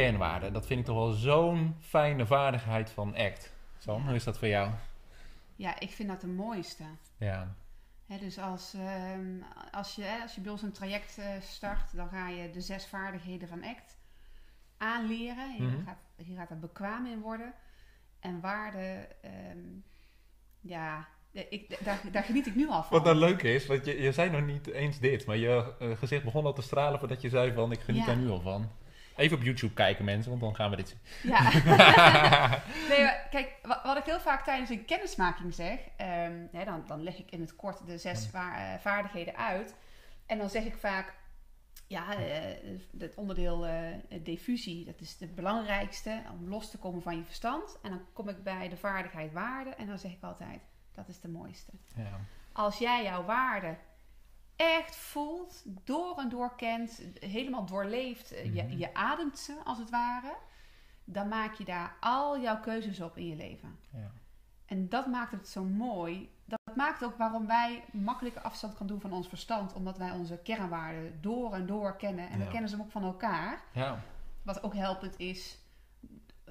Kernwaarden, dat vind ik toch wel zo'n fijne vaardigheid van ACT. San, hoe is dat voor jou? Ja, ik vind dat de mooiste. Ja, dus als, ehm, als, je, als je bij ons een traject eh, start, dan ga je de zes vaardigheden van ACT aanleren. Je, Mhm. gaat, je gaat er bekwaam in worden. En waarden, ehm, ja, ik, daar, daar geniet ik nu al van. Wat nou leuk is, want je, je zei nog niet eens dit, maar je eh, gezicht begon al te stralen voordat je zei van ik geniet Ja. daar nu al van. Even op YouTube kijken mensen, want dan gaan we dit zien. Ja. nee, kijk, wat, wat ik heel vaak tijdens een kennismaking zeg, ehm, hè, dan, dan leg ik in het kort de zes eh, vaardigheden uit. En dan zeg ik vaak, ja, eh, het onderdeel eh, diffusie, dat is het belangrijkste om los te komen van je verstand. En dan kom ik bij de vaardigheid waarde en dan zeg ik altijd, dat is de mooiste. Ja. Als jij jouw waarde echt voelt, door en door kent, helemaal doorleeft, eh, je, Mhm. je ademt ze als het ware, dan maak je daar al jouw keuzes op in je leven. Ja. En dat maakt het zo mooi. Dat maakt ook waarom wij makkelijke afstand kan doen van ons verstand, omdat wij onze kernwaarden door en door kennen. En we Ja. kennen ze ook van elkaar. ja. Wat ook helpend is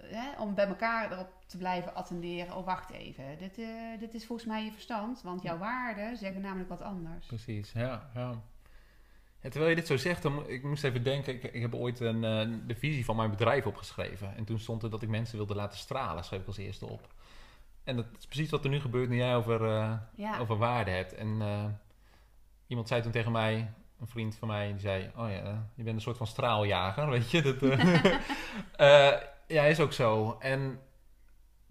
hè, om bij elkaar erop te blijven attenderen. Oh, wacht even. Dit, eh, dit is volgens mij je verstand. Want jouw waarden zeggen namelijk wat anders. Precies, ja, ja. Ja, terwijl je dit zo zegt, dan, ik moest even denken, ik, ik heb ooit een, eh, de visie van mijn bedrijf opgeschreven. En toen stond er dat ik mensen wilde laten stralen, schreef ik als eerste op. En dat is precies wat er nu gebeurt nu jij over, eh, Ja, over waarde hebt. En iemand zei toen tegen mij, een vriend van mij, die zei, oh ja, je bent een soort van straaljager, weet je. Dat, ja, is ook zo. En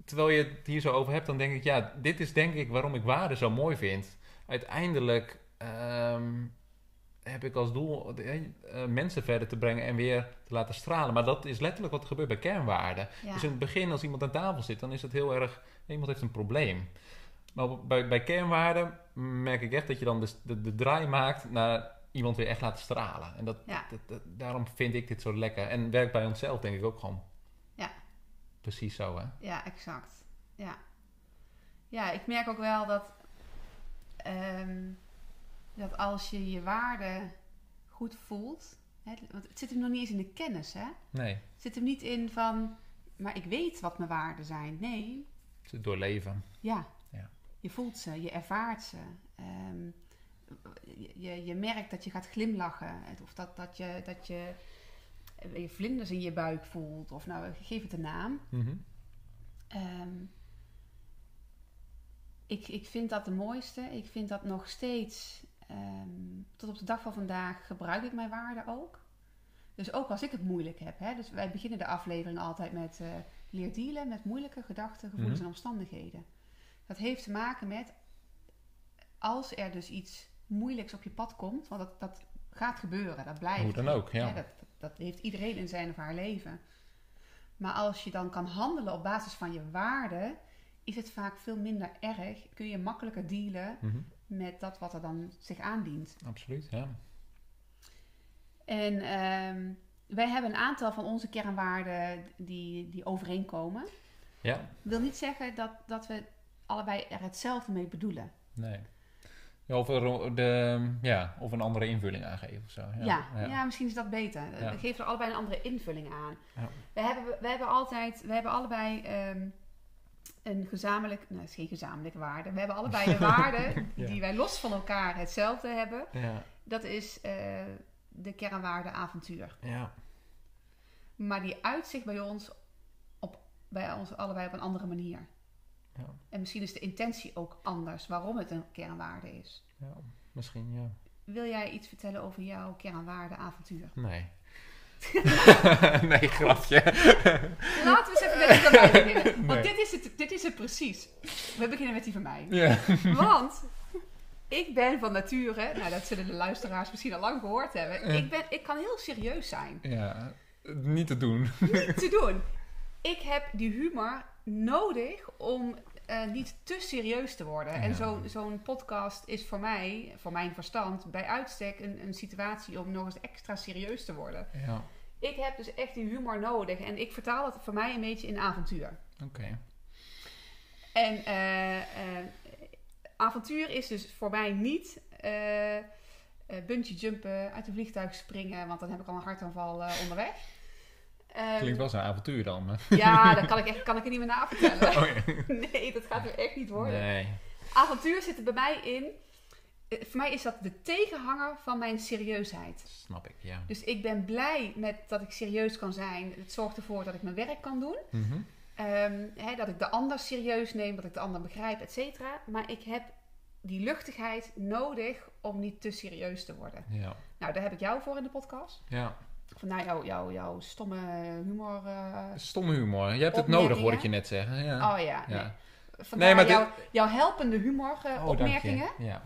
terwijl je het hier zo over hebt, dan denk ik, ja, dit is denk ik waarom ik waarde zo mooi vind. Uiteindelijk ehm, heb ik als doel eh, eh, mensen verder te brengen en weer te laten stralen. Maar dat is letterlijk wat er gebeurt bij kernwaarden. ja. Dus in het begin, als iemand aan tafel zit, dan is het heel erg... Iemand heeft een probleem. Maar bij, bij kernwaarden merk ik echt dat je dan de, de, de draai maakt naar iemand weer echt laten stralen. En dat, Ja. dat, dat- daarom vind ik dit zo lekker. En werkt bij onszelf denk ik ook gewoon. Precies zo, hè? ja, exact. Ja. ja, ik merk ook wel dat, ehm, dat als je je waarden goed voelt. Hè, want het zit hem nog niet eens in de kennis, hè? Nee, Het zit hem niet in van, maar ik weet wat mijn waarden zijn. Nee, het doorleven. Ja. Ja. Je voelt ze, je ervaart ze. Ehm, je- je, merkt dat je gaat glimlachen. Of dat, dat, je, dat je, je vlinders in je buik voelt. Of nou, geef het een naam. Mhm. Ehm, ik, ik vind dat de mooiste. Ik vind dat nog steeds, ehm, tot op de dag van vandaag, gebruik ik mijn waarden ook. Dus ook als ik het moeilijk heb. Hè? Dus wij beginnen de aflevering altijd met eh, leer dealen met moeilijke gedachten, gevoelens Mhm. en omstandigheden. Dat heeft te maken met als er dus iets moeilijks op je pad komt, want dat, dat gaat gebeuren, dat blijft. Hoe dan ook, ja. Dat, dat, dat heeft iedereen in zijn of haar leven. Maar als je dan kan handelen op basis van je waarden, is het vaak veel minder erg. Kun je makkelijker dealen Mhm. met dat wat er dan zich aandient. Absoluut, ja. En ehm, wij hebben een aantal van onze kernwaarden die, die overeenkomen. Ja, wil niet zeggen dat, dat we allebei er hetzelfde mee bedoelen. nee. Ja, of, er, de, ja, of een andere invulling aangeven of zo. Ja, ja, misschien is dat beter. Ja. Geef er allebei een andere invulling aan. Ja. We, hebben, we hebben altijd, we hebben allebei ehm, een gezamenlijk, nou het is geen gezamenlijke waarde. We hebben allebei een waarde Ja. die wij los van elkaar hetzelfde hebben. Ja, Dat is eh, de kernwaarde avontuur. ja. Maar die uitzicht bij ons, op, bij ons allebei op een andere manier. Ja. En misschien is de intentie ook anders waarom het een kernwaarde is. ja. Misschien, ja. Wil jij iets vertellen over jouw kernwaarde avontuur? Nee. nee, grapje. Laten we eens even met die van mij beginnen. Want Nee. dit, is het, dit is het precies. We beginnen met die van mij. Ja. Want ik ben van nature, nou dat zullen de luisteraars misschien al lang gehoord hebben. Ik, ben, ik kan heel serieus zijn. ja. Niet te doen. Niet te doen. ik heb die humor nodig om eh, niet te serieus te worden. En zo'n podcast is voor mij, voor mijn verstand, bij uitstek een, een situatie om nog eens extra serieus te worden. Ja, Ik heb dus echt die humor nodig en ik vertaal het voor mij een beetje in avontuur. oké. En eh, eh, avontuur is dus voor mij niet bungee jumpen, uit een vliegtuig springen, want dan heb ik al een hartaanval onderweg. Ehm, Klinkt wel zo'n avontuur dan. maar- Ja, dat kan ik, echt, kan ik er niet meer na vertellen. Oh, ja. Nee, dat gaat er echt niet worden. Nee. Avontuur zit er bij mij in. eh, Voor mij is dat de tegenhanger van mijn serieusheid. Snap ik, ja. Dus ik ben blij met dat ik serieus kan zijn. Het zorgt ervoor dat ik mijn werk kan doen. Mhm. Ehm, hè, dat ik de ander serieus neem, dat ik de ander begrijp, et cetera. Maar ik heb die luchtigheid nodig om niet te serieus te worden. Ja. Nou, daar heb ik jou voor in de podcast. ja. Vandaar jouw jou, jouw stomme humor. eh, Stomme humor. Je hebt het nodig, hoor ik je net zeggen. Ja. Oh ja, nee. ja. Vandaar Nee, maar jouw, jouw helpende humor eh, Oh, dank opmerkingen. je. Ja,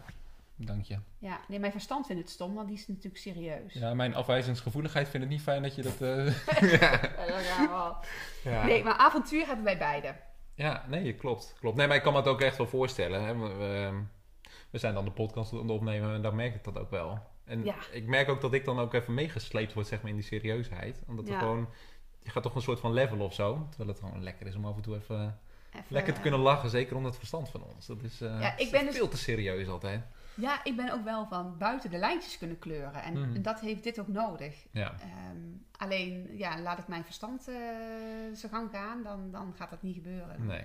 dank je. Ja, nee, mijn verstand vindt het stom, want die is natuurlijk serieus. Ja, mijn afwijzingsgevoeligheid vindt het niet fijn dat je dat... eh, Ja, ja. Nee, maar avontuur hebben wij beiden. Ja, nee, klopt. klopt. Nee, maar ik kan me het ook echt wel voorstellen. Hè. We, we- we zijn dan de podcast aan het opnemen en dan merk ik dat ook wel. En Ja. ik merk ook dat ik dan ook even meegesleept word zeg maar, in die serieusheid. Omdat Ja. gewoon... Je gaat toch een soort van level of zo. Terwijl het gewoon lekker is om af en toe even Even, lekker te eh, kunnen lachen. Zeker om het verstand van ons. Dat is, eh, Ja, ik ben dus- veel te serieus altijd. Ja, ik ben ook wel van buiten de lijntjes kunnen kleuren. En, en dat heeft dit ook nodig. Ja, Ehm, alleen, ja, laat ik mijn verstand eh, zijn gang gaan, dan, dan gaat dat niet gebeuren. nee.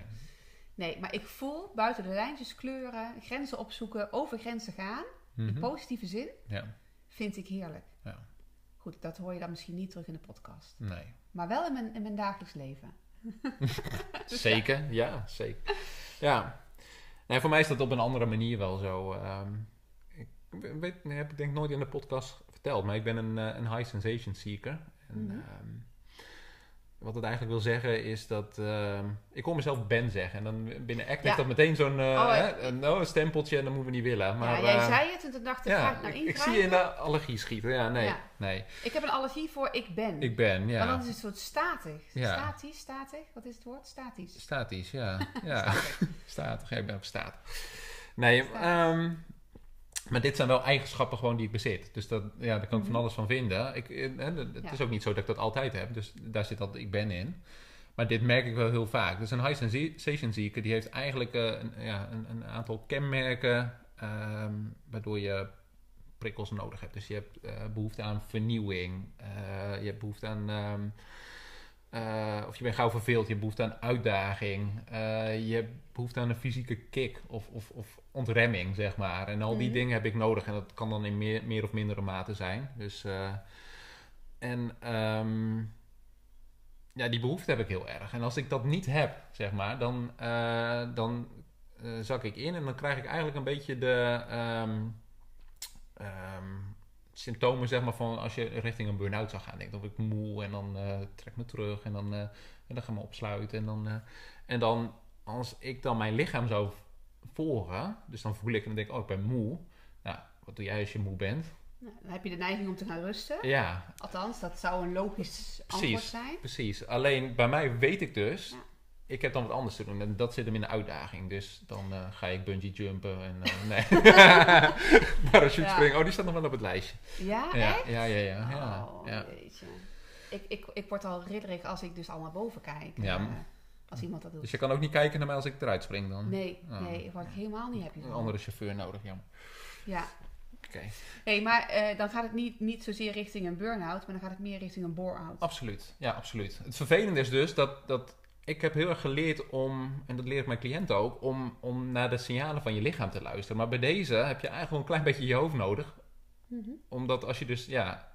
Nee, maar ik voel buiten de lijntjes kleuren, grenzen opzoeken, over grenzen gaan, in Mhm. positieve zin, Ja, vind ik heerlijk. Ja. Goed, dat hoor je dan misschien niet terug in de podcast. nee. Maar wel in mijn, in mijn dagelijks leven. Zeker, ja, zeker. Ja. Nee, voor mij is dat op een andere manier wel zo. ehm, ik weet, heb ik denk ik nooit in de podcast verteld, maar ik ben een, eh, een high sensation seeker. En, Mhm. ehm, wat het eigenlijk wil zeggen is dat... ehm, ik hoor mezelf Ben zeggen en dan binnen ACT Ja. heeft dat meteen zo'n eh, Oh, een, oh, een stempeltje en dat moeten we niet willen. Maar, ja, jij eh, zei het en toen dacht ik, ga ik nou ik, zie je in de allergie schieten. Ja, nee, nee. Ik heb een allergie voor ik ben. Ik ben, ja. Want dan is het soort statig. Statisch, statig? Wat is het woord? Statisch. Statisch, ja. ja. Statig. Statig, ja, ik ben op staat. Nee, Statig. ehm, maar dit zijn wel eigenschappen gewoon die ik bezit. Dus dat, ja, daar kan ik van Mhm. alles van vinden. Ik, eh, hè, het Ja. is ook niet zo dat ik dat altijd heb. Dus daar zit dat ik ben in. Maar dit merk ik wel heel vaak. Dus een high sensation seeker, die heeft eigenlijk eh, een, ja, een, een aantal kenmerken... ehm, waardoor je prikkels nodig hebt. Dus je hebt eh, behoefte aan vernieuwing. eh, je hebt behoefte aan... ehm, eh, of je bent gauw verveeld, je hebt behoefte aan uitdaging. eh, je hebt behoefte aan een fysieke kick of, of, of ontremming, zeg maar. En al die Mhm. dingen heb ik nodig. En dat kan dan in meer, meer of mindere mate zijn. Dus, eh, en ehm, ja, die behoefte heb ik heel erg. En als ik dat niet heb, zeg maar, dan, dan zak ik in. En dan krijg ik eigenlijk een beetje de... ehm, symptomen zeg maar van als je richting een burn-out zou gaan. Denk dat ik moe en dan eh, trek me terug en dan, eh, en dan ga ik me opsluiten. En dan, eh, en dan als ik dan mijn lichaam zou volgen, dus dan voel ik en dan denk ik, oh ik ben moe. Nou, wat doe jij als je moe bent? Nou, dan heb je de neiging om te gaan rusten. Ja, Althans, dat zou een logisch antwoord zijn. precies. Alleen bij mij weet ik dus, Ja. Ik heb dan wat anders te doen. En dat zit hem in de uitdaging. Dus dan eh, ga ik bungee jumpen en eh, nee. Parachute Ja. springen. Oh, die staat nog wel op het lijstje. Ja, Ja, echt? ja, ja, ja. ja, Oh, ja. Ik, ik, ik word al ridderig als ik dus allemaal boven kijk. Ja. eh, als iemand dat doet. Dus je kan ook niet kijken naar mij als ik eruit spring dan? Nee, Oh. nee, word ik helemaal niet happy Een andere chauffeur nodig, jammer. Ja. Oké. Nee, maar dan gaat het niet, niet zozeer richting een burn-out, maar dan gaat het meer richting een bore-out. Absoluut, ja, absoluut. Het vervelende is dus dat, dat ik heb heel erg geleerd om, en dat leer ik mijn cliënten ook, om, om naar de signalen van je lichaam te luisteren. Maar bij deze heb je eigenlijk wel een klein beetje je hoofd nodig. Mhm, Omdat als je dus, ja,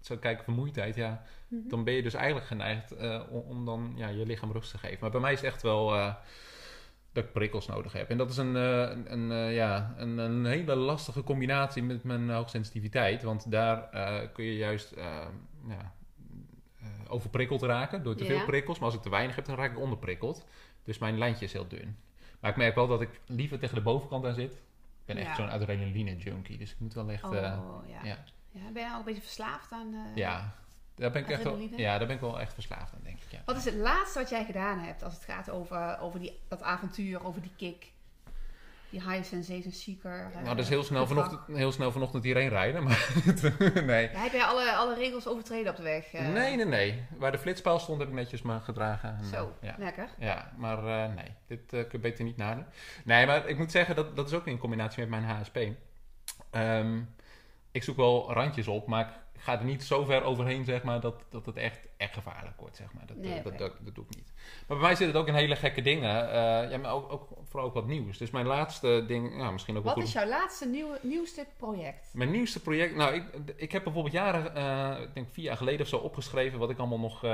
zo kijken vermoeidheid, ja, mhm. dan ben je dus eigenlijk geneigd eh, om, om dan ja, je lichaam rust te geven. Maar bij mij is het echt wel eh, dat ik prikkels nodig heb. En dat is een, eh, een, ja, een, een hele lastige combinatie met mijn hoogsensitiviteit. Want daar kun je juist ja, overprikkeld raken door te Ja. veel prikkels. Maar als ik te weinig heb, dan raak ik onderprikkeld. Dus mijn lijntje is heel dun. Maar ik merk wel dat ik liever tegen de bovenkant aan zit. Ik ben echt Ja. zo'n adrenaline junkie. Dus ik moet wel echt... Oh, eh, ja. ja. ja. Ben je nou ook een beetje verslaafd aan... eh, ja, Daar ben ik echt wel, ja, daar ben ik wel echt verslaafd aan, denk ik. Ja. Wat is het laatste wat jij gedaan hebt als het gaat over, over die, dat avontuur, over die kick? Die high sensation seeker. nou, dat is heel snel, vanochtend, heel snel vanochtend hierheen rijden, maar nee. Ja, heb jij alle, alle regels overtreden op de weg? eh? Nee, nee, nee. Waar de flitspaal stond heb ik netjes maar gedragen. En, Zo, eh, Ja. lekker. Ja, maar nee, dit kun je beter niet nadoen. Nee, maar ik moet zeggen, dat, dat is ook in combinatie met mijn HSP. Ehm, ik zoek wel randjes op, maar ik ga er niet zo ver overheen, zeg maar, dat, dat het echt, echt gevaarlijk wordt, zeg maar. Dat, Nee, eh, dat, dat, dat doe ik niet. Maar bij mij zit het ook in hele gekke dingen. eh, ja, maar ook, ook, vooral ook wat nieuws. Dus mijn laatste ding, ja, misschien ook Wat is jouw laatste nieuwe, nieuwste project? Mijn nieuwste project, nou, ik, ik heb bijvoorbeeld jaren, eh, ik denk vier jaar geleden of zo, opgeschreven wat ik allemaal nog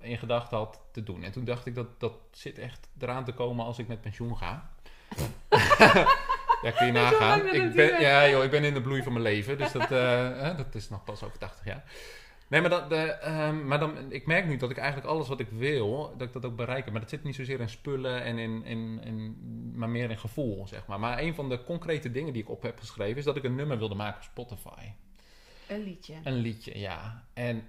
in gedachten had te doen. En toen dacht ik dat dat zit echt eraan te komen als ik met pensioen ga. ja, kun je nagaan. Ik ben, ja, joh, ik ben in de bloei van mijn leven, dus dat, eh, dat is nog pas over 80 jaar. Nee, maar, dat, de, ehm, maar dan, ik merk nu dat ik eigenlijk alles wat ik wil, dat ik dat ook bereik. Maar dat zit niet zozeer in spullen en in, in, in, maar meer in gevoel, zeg maar. Maar een van de concrete dingen die ik op heb geschreven, is dat ik een nummer wilde maken op Spotify. Een liedje. Een liedje, ja. En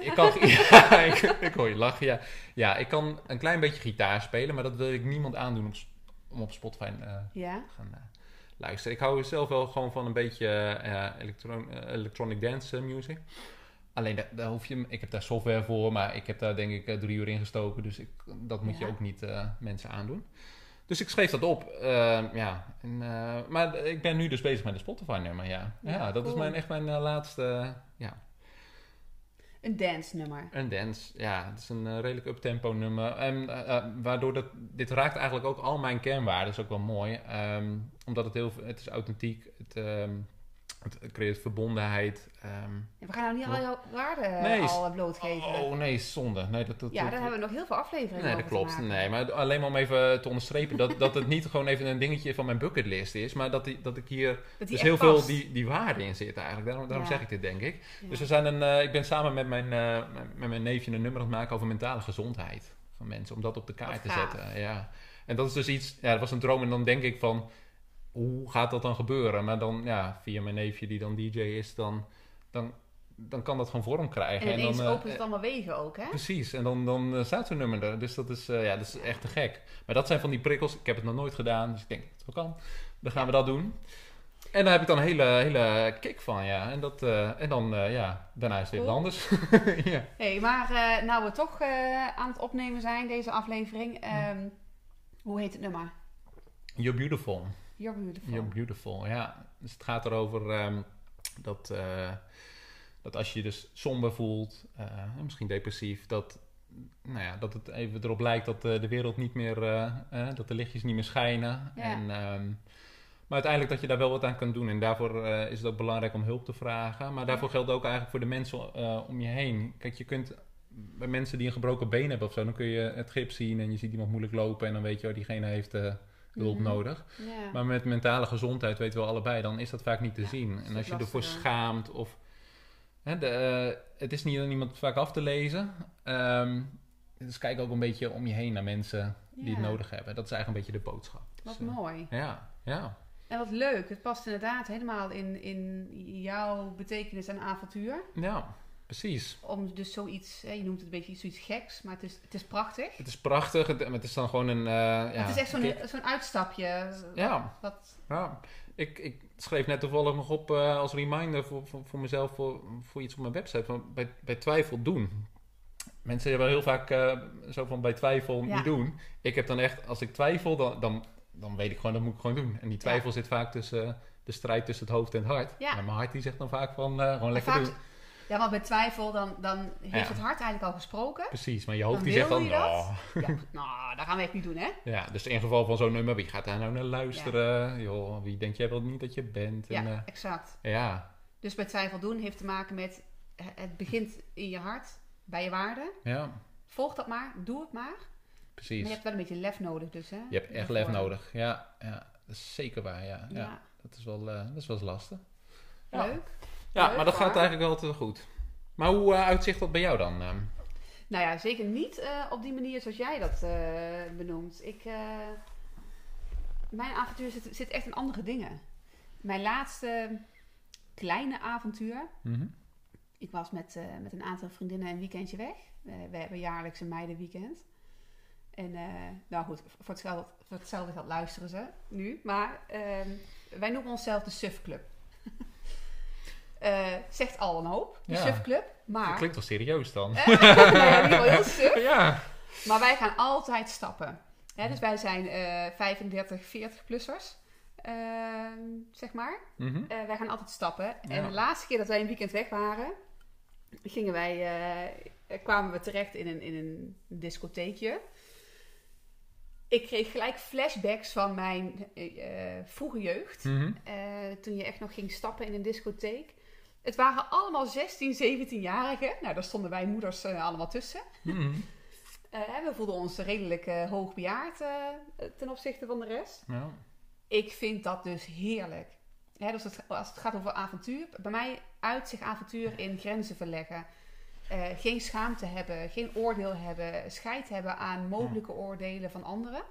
ik kan... ja, ik, ik hoor je lachen, ja. Ja, ik kan een klein beetje gitaar spelen, maar dat wil ik niemand aandoen op, om op Spotify eh, Ja? te gaan eh, luisteren. Ik hou zelf wel gewoon van een beetje eh, eh, electronic dance music. Alleen, daar, daar hoef je... Ik heb daar software voor, maar ik heb daar denk ik drie uur in gestoken. Dus ik, dat moet je ook niet mensen aandoen. Dus ik schreef dat op. eh, ja. En, maar ik ben nu dus bezig met een Spotify-nummer, ja. Ja, Ja, dat is mijn, echt mijn laatste... ja, Een dance nummer. een dance. Ja, het is een eh, redelijk uptempo nummer. En eh, eh, waardoor dat... Dit raakt eigenlijk ook al mijn kernwaarden. Dat is ook wel mooi. Ehm, omdat het heel... Het is authentiek. Het, ehm, het creëert verbondenheid. ehm. We gaan nou niet al jouw waarden Nee, al blootgeven. Oh nee, zonde. Nee, dat, dat, ja, dat- daar hebben we nog heel veel afleveringen Nee, over dat te klopt. maken. Nee, maar alleen maar om even te onderstrepen dat, dat het niet gewoon even een dingetje van mijn bucketlist is, maar dat, die, dat ik hier Dat dus heel veel die, die waarde in zit eigenlijk. Daarom, daarom Ja. zeg ik dit, denk ik. Ja. Dus we zijn een, eh, ik ben samen met mijn, eh, met- mijn neefje een nummer aan het maken over mentale gezondheid van mensen, om dat op de kaart te zetten. Ja. En dat is dus iets, ja, dat was een droom en dan denk ik van, hoe gaat dat dan gebeuren? Maar dan, ja, via mijn neefje die dan DJ is, dan, dan, dan kan dat gewoon vorm krijgen. En ineens dan, eh, opent het allemaal wegen ook, hè? Precies, en dan, dan eh, staat zo'n nummer er. Dus dat is, eh, ja, dat is echt te gek. Maar dat zijn van die prikkels. Ik heb het nog nooit gedaan, dus ik denk dat het wel kan. Dan gaan we dat doen. En daar heb ik dan een hele, hele kick van, ja. En, dat, eh, en dan, ja, daarna is het Cool. anders. ja. hey, maar eh, nou we toch aan het opnemen zijn, deze aflevering. ehm, Hoe heet het nummer? You're beautiful. You're Beautiful. You're beautiful, ja. Dus het gaat erover ehm, dat, eh, dat als je je dus somber voelt, eh, misschien depressief, dat, nou ja, dat het even erop lijkt dat eh, de wereld niet meer, dat de lichtjes niet meer schijnen. Ja. En, ehm, maar uiteindelijk dat je daar wel wat aan kan doen. En daarvoor is het ook belangrijk om hulp te vragen. Maar daarvoor geldt ook eigenlijk voor de mensen om je heen. Kijk, je kunt bij mensen die een gebroken been hebben of zo, dan kun je het gips zien en je ziet iemand moeilijk lopen en dan weet je, oh, diegene heeft hulp Mhm. nodig. Maar met mentale gezondheid weten we allebei, dan is dat vaak niet te Ja, zien. En als je ervoor schaamt of... Hè, de, eh, het is niet aan iemand vaak af te lezen. Ehm, dus kijk ook een beetje om je heen naar mensen die het nodig hebben. Dat is eigenlijk een beetje de boodschap. Wat Dus, eh, mooi. ja, ja. En wat leuk. Het past inderdaad helemaal in, in jouw betekenis en avontuur. Ja, precies. Om dus zoiets, je noemt het een beetje zoiets geks, maar het is, het is prachtig. Het is prachtig. Het, het is dan gewoon een... eh, ja, het is echt zo'n zo'n uitstapje. Ja. Wat, Ja, ik, ik schreef net toevallig nog op eh, als reminder voor, voor, voor mezelf, voor, voor iets op mijn website, van bij, bij twijfel doen. Mensen hebben heel vaak eh, zo van bij twijfel Ja. niet doen. Ik heb dan echt, als ik twijfel, dan, dan, dan weet ik gewoon, dat moet ik gewoon doen. En die twijfel zit vaak tussen de strijd tussen het hoofd en het hart. Ja. En mijn hart die zegt dan vaak van, gewoon lekker vaak- doen. Ja, want bij twijfel, dan, dan heeft Ja. het hart eigenlijk al gesproken. Precies, maar je hoofd Dan die zegt dan, oh. Ja, nou, dat gaan we echt niet doen, hè? Ja, dus in geval van zo'n nummer, wie gaat daar nou naar luisteren? Joh, wie denk jij wel niet dat je bent? Ja, En, eh, exact. ja, Dus bij twijfel doen heeft te maken met, eh, het begint in je hart, bij je waarden. ja, Volg dat maar, doe het maar. precies. Maar je hebt wel een beetje lef nodig dus, hè? Je hebt echt lef nodig. Ja, ja, dat is zeker waar. Ja, ja. Ja, Dat, is wel, eh, dat is wel eens lastig. Ja. leuk. Ja, Leuk, maar dat gaat eigenlijk wel te goed. Maar hoe eh, uitzicht dat bij jou dan? ehm? Nou ja, zeker niet eh, op die manier zoals jij dat eh, benoemt. Ik, mijn avontuur zit, zit echt in andere dingen. Mijn laatste kleine avontuur Mhm. ik was met, met een aantal vriendinnen een weekendje weg. We hebben jaarlijks een meidenweekend. En nou goed, voor hetzelfde, voor hetzelfde geld luisteren ze nu. Maar ehm, wij noemen onszelf de SUF Eh, zegt al een hoop, de Ja. SUF Club. Dat Maar, klinkt wel serieus dan. ieder geval heel suf. ja. Maar wij gaan altijd stappen. Hè, dus wij zijn eh 35, 40-plussers, ehm, zeg maar. Mhm. Eh, wij gaan altijd stappen. Ja. En de laatste keer dat wij een weekend weg waren, gingen wij, eh, kwamen we terecht in een, in een discotheekje. Ik kreeg gelijk flashbacks van mijn eh, eh, vroege jeugd. Mhm. Eh, toen je echt nog ging stappen in een discotheek. Het waren allemaal 16, 17-jarigen. Nou, daar stonden wij moeders eh, allemaal tussen. Mhm. Eh, we voelden ons redelijk eh, hoogbejaard ten opzichte van de rest. Ja. Ik vind dat dus heerlijk. Hè, dus het, als het gaat over avontuur, bij mij uit zich avontuur in grenzen verleggen. Geen schaamte hebben, geen oordeel hebben, scheid hebben aan mogelijke oordelen van anderen.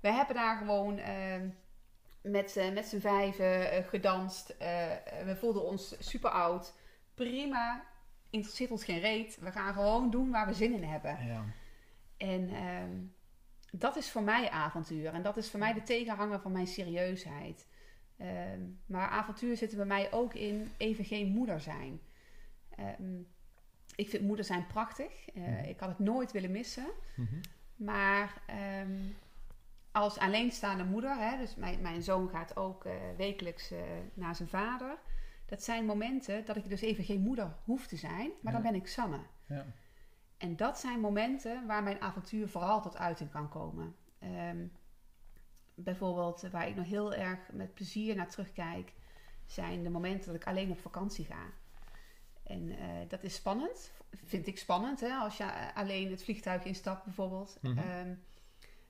Wij hebben daar gewoon met, z'n- met z'n vijven eh, gedanst. Eh, we voelden ons super oud. Prima, interesseert ons geen reet. We gaan gewoon doen waar we zin in hebben. Ja. En ehm, dat is voor mij avontuur. En dat is voor mij de tegenhanger van mijn serieusheid. Ehm, maar avontuur zit er bij mij ook in even geen moeder zijn. Ehm, ik vind moeder zijn prachtig. Eh, Mhm. Ik had het nooit willen missen. Mhm. Maar als alleenstaande moeder, hè, dus mijn, mijn zoon gaat ook eh, wekelijks eh, naar zijn vader. Dat zijn momenten dat ik dus even geen moeder hoef te zijn, maar dan ben ik Sanne. Ja. En dat zijn momenten waar mijn avontuur vooral tot uiting kan komen. Ehm, bijvoorbeeld eh, waar ik nog heel erg met plezier naar terugkijk, zijn de momenten dat ik alleen op vakantie ga. En dat is spannend, vind ik spannend, hè, als je alleen het vliegtuig instapt bijvoorbeeld. Mhm. Ehm,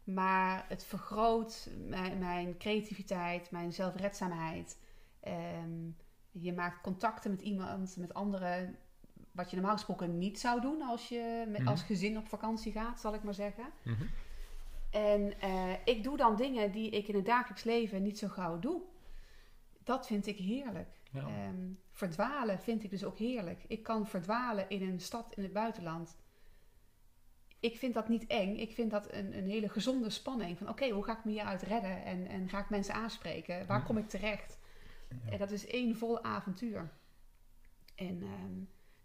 maar het vergroot mijn, mijn creativiteit, mijn zelfredzaamheid. Ehm, je maakt contacten met iemand, met anderen, wat je normaal gesproken niet zou doen als je met, Mhm. als gezin op vakantie gaat, zal ik maar zeggen. Mhm. En eh, ik doe dan dingen die ik in het dagelijks leven niet zo gauw doe. Dat vind ik heerlijk. Ja. Ehm, verdwalen vind ik dus ook heerlijk. Ik kan verdwalen in een stad in het buitenland. Ik vind dat niet eng. Ik vind dat een, een hele gezonde spanning. Van oké, hoe ga ik me hieruit redden? En, en ga ik mensen aanspreken? Waar kom ik terecht? Ja. En dat is één vol avontuur. En ehm,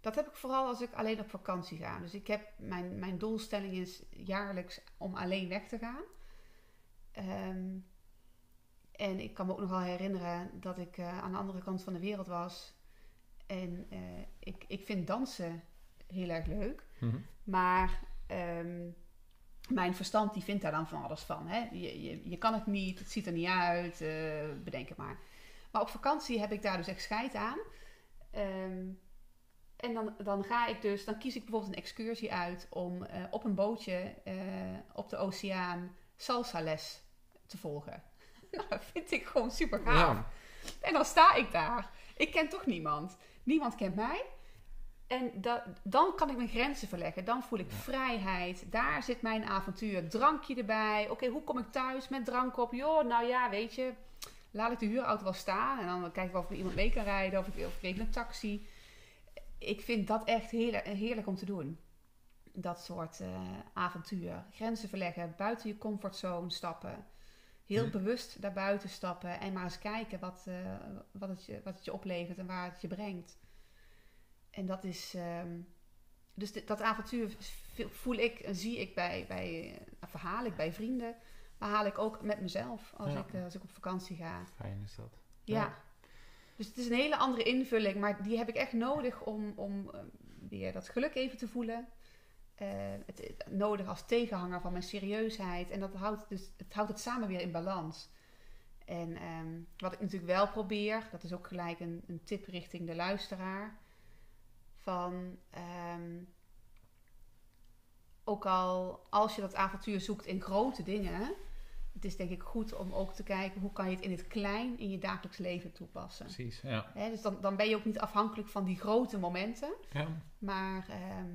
dat heb ik vooral als ik alleen op vakantie ga. Dus ik heb, mijn, mijn doelstelling is jaarlijks om alleen weg te gaan. Ehm, en ik kan me ook nog wel herinneren dat ik eh, aan de andere kant van de wereld was. En eh, ik, ik vind dansen heel erg leuk. Mhm. Maar ehm, mijn verstand die vindt daar dan van alles van. Hè? Je, je, je kan het niet, het ziet er niet uit, eh, bedenk het maar. Maar op vakantie heb ik daar dus echt scheid aan. Ehm, en dan, dan ga ik dus, dan kies ik bijvoorbeeld een excursie uit om eh, op een bootje eh, op de oceaan salsa les te volgen. Nou, dat vind ik gewoon super gaaf. Ja. En dan sta ik daar. Ik ken toch niemand. Niemand kent mij. En da- dan kan ik mijn grenzen verleggen. Dan voel ik vrijheid. Daar zit mijn avontuur. Drankje erbij. Oké, hoe kom ik thuis met drank op? Joh, nou ja, weet je. Laat ik de huurauto wel staan. En dan kijk ik of ik iemand mee kan rijden. Of ik, of ik een taxi. Ik vind dat echt heerlijk, heerlijk om te doen. Dat soort eh, avontuur. Grenzen verleggen. Buiten je comfortzone stappen. Heel Hm. bewust daarbuiten stappen. En maar eens kijken wat, eh, wat, het je, wat het je oplevert. En waar het je brengt. En dat is... ehm, dus dit- dat avontuur voel ik en zie ik bij, bij eh, verhaal ik bij vrienden. Maar haal ik ook met mezelf als, Ja. ik, eh, als ik op vakantie ga. Fijn is dat. Ja. Ja. Dus het is een hele andere invulling, maar die heb ik echt nodig om, om eh, weer dat geluk even te voelen. Eh, het, het nodig als tegenhanger van mijn serieusheid. En dat houdt, dus, het houdt het samen weer in balans. En ehm, wat ik natuurlijk wel probeer, dat is ook gelijk een, een tip richting de luisteraar. Van ehm, ook al als je dat avontuur zoekt in grote dingen, het is denk ik goed om ook te kijken hoe kan je het in het klein in je dagelijks leven toepassen. Precies, ja. Dus dan, dan ben je ook niet afhankelijk van die grote momenten, ja. maar ehm,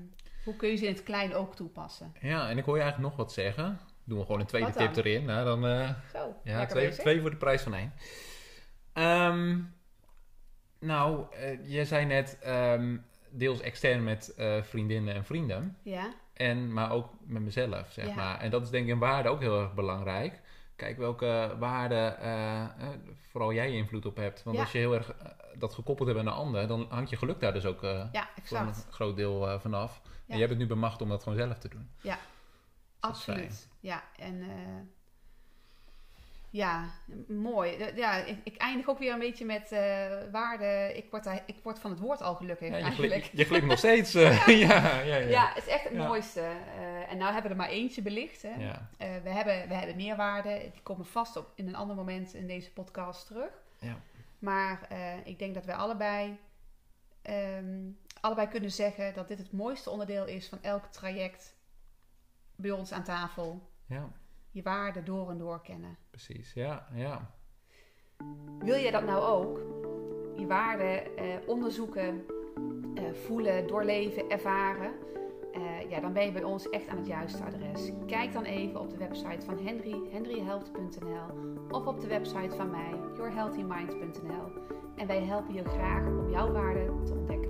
hoe kun je ze in het klein ook toepassen? Ja, en ik hoor je eigenlijk nog wat zeggen. Doen we gewoon een tweede tip erin. Nou, dan, eh, Zo, ja, twee, bezig. twee voor de prijs van één. Ehm, nou, eh, jij zei net, deels extern met eh, vriendinnen en vrienden. Ja, En, maar ook met mezelf, zeg Ja. maar. En dat is denk ik een waarde ook heel erg belangrijk. Kijk welke waarde eh, eh, vooral jij invloed op hebt. Want Ja. als je heel erg dat gekoppeld hebt aan een ander, dan hangt je geluk daar dus ook ja voor een groot deel vanaf. Ja. En jij bent nu bemacht om dat gewoon zelf te doen. Is Absoluut. Ja, en ja, mooi. Eh, Ja, ik, ik eindig ook weer een beetje met eh waarde. Ik word, daar, ik word van het woord al gelukkig Ja, je, eigenlijk. je nog steeds. eh, ja, ja, ja. Ja, het is echt het mooiste. En nou hebben we er maar eentje belicht. Hè. We, hebben, we hebben meer waarden. Die komen vast op in een ander moment in deze podcast terug. Ja. Maar ik denk dat wij allebei, ehm, allebei kunnen zeggen dat dit het mooiste onderdeel is van elk traject bij ons aan tafel. ja, Je waarden door en door kennen. precies. Ja, ja. Wil jij dat nou ook? Je waarden eh, onderzoeken, eh, voelen, doorleven, ervaren? Eh, ja, dan ben je bij ons echt aan het juiste adres. Kijk dan even op de website van Henry, henryhelpt.nl of op de website van mij, yourhealthymind.nl. En wij helpen je graag om jouw waarden te ontdekken.